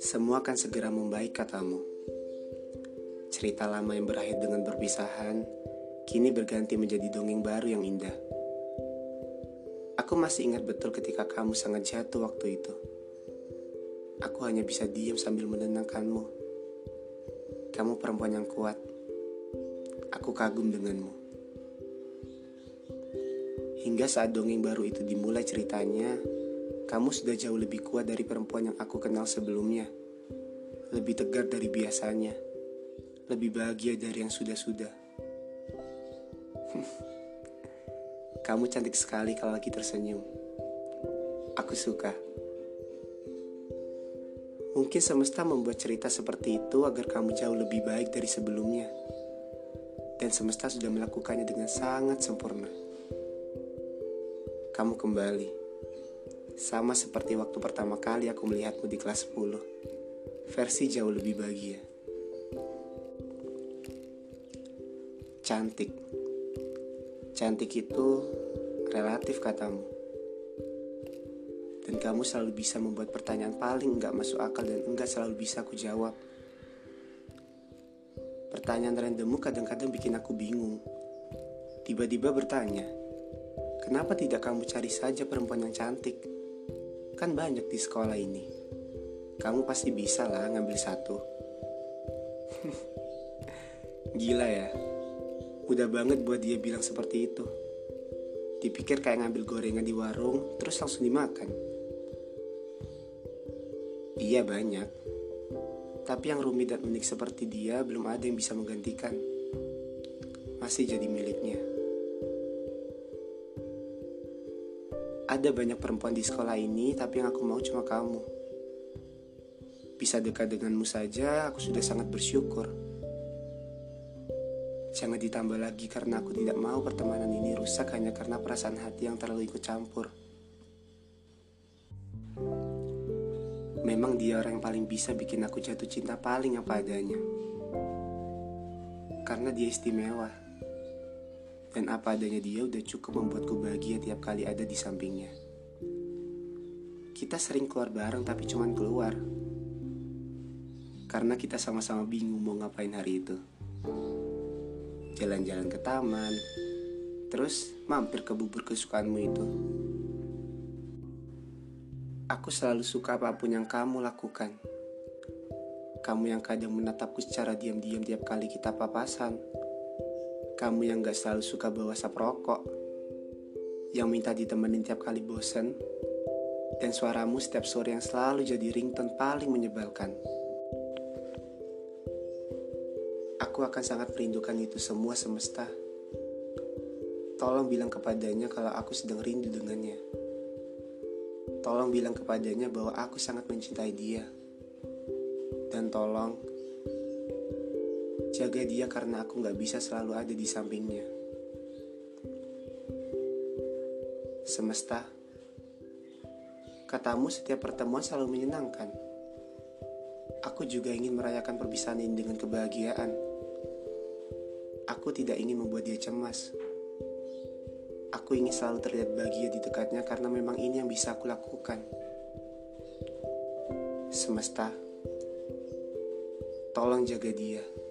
Semua akan segera membaik katamu. Cerita lama yang berakhir dengan perpisahan kini berganti menjadi dongeng baru yang indah. Aku masih ingat betul ketika kamu sangat jatuh waktu itu. Aku hanya bisa diam sambil menenangkanmu. Kamu perempuan yang kuat. Aku kagum denganmu. Hingga saat dongeng baru itu dimulai ceritanya, kamu sudah jauh lebih kuat dari perempuan yang aku kenal sebelumnya. Lebih tegar dari biasanya. Lebih bahagia dari yang sudah-sudah. Kamu cantik sekali kalau lagi tersenyum. Aku suka. Mungkin semesta membuat cerita seperti itu agar kamu jauh lebih baik dari sebelumnya. Dan semesta sudah melakukannya dengan sangat sempurna. Kamu kembali sama seperti waktu pertama kali aku melihatmu di kelas 10. Versi jauh lebih bahagia. Cantik. Cantik itu relatif katamu. Dan kamu selalu bisa membuat pertanyaan paling enggak masuk akal dan enggak selalu bisa aku jawab. Pertanyaan randommu kadang-kadang bikin aku bingung. Tiba-tiba bertanya, kenapa tidak kamu cari saja perempuan yang cantik? Kan banyak di sekolah ini. Kamu pasti bisa lah ngambil satu. Gila ya. Mudah banget buat dia bilang seperti itu. Dipikir kayak ngambil gorengan di warung, terus langsung dimakan. Iya banyak. Tapi yang rumit dan unik seperti dia belum ada yang bisa menggantikan. Masih jadi miliknya. Ada banyak perempuan di sekolah ini, tapi yang aku mau cuma kamu. Bisa dekat denganmu saja, aku sudah sangat bersyukur. Jangan ditambah lagi karena aku tidak mau pertemanan ini rusak hanya karena perasaan hati yang terlalu ikut campur. Memang dia orang yang paling bisa bikin aku jatuh cinta paling apa adanya. Karena dia istimewa dan apa adanya dia udah cukup membuatku bahagia tiap kali ada di sampingnya. Kita sering keluar bareng tapi cuman keluar. Karena kita sama-sama bingung mau ngapain hari itu. Jalan-jalan ke taman, terus mampir ke bubur kesukaanmu itu. Aku selalu suka apa pun yang kamu lakukan. Kamu yang kadang menatapku secara diam-diam tiap kali kita papasan kamu yang gak selalu suka bawa sap rokok, yang minta ditemenin tiap kali bosen, dan suaramu setiap sore yang selalu jadi ringtone paling menyebalkan. Aku akan sangat merindukan itu semua semesta. Tolong bilang kepadanya kalau aku sedang rindu dengannya. Tolong bilang kepadanya bahwa aku sangat mencintai dia. Dan tolong Jaga dia karena aku gak bisa selalu ada di sampingnya. Semesta, katamu setiap pertemuan selalu menyenangkan. Aku juga ingin merayakan perpisahan ini dengan kebahagiaan. Aku tidak ingin membuat dia cemas. Aku ingin selalu terlihat bahagia di dekatnya karena memang ini yang bisa aku lakukan. Semesta, tolong jaga dia.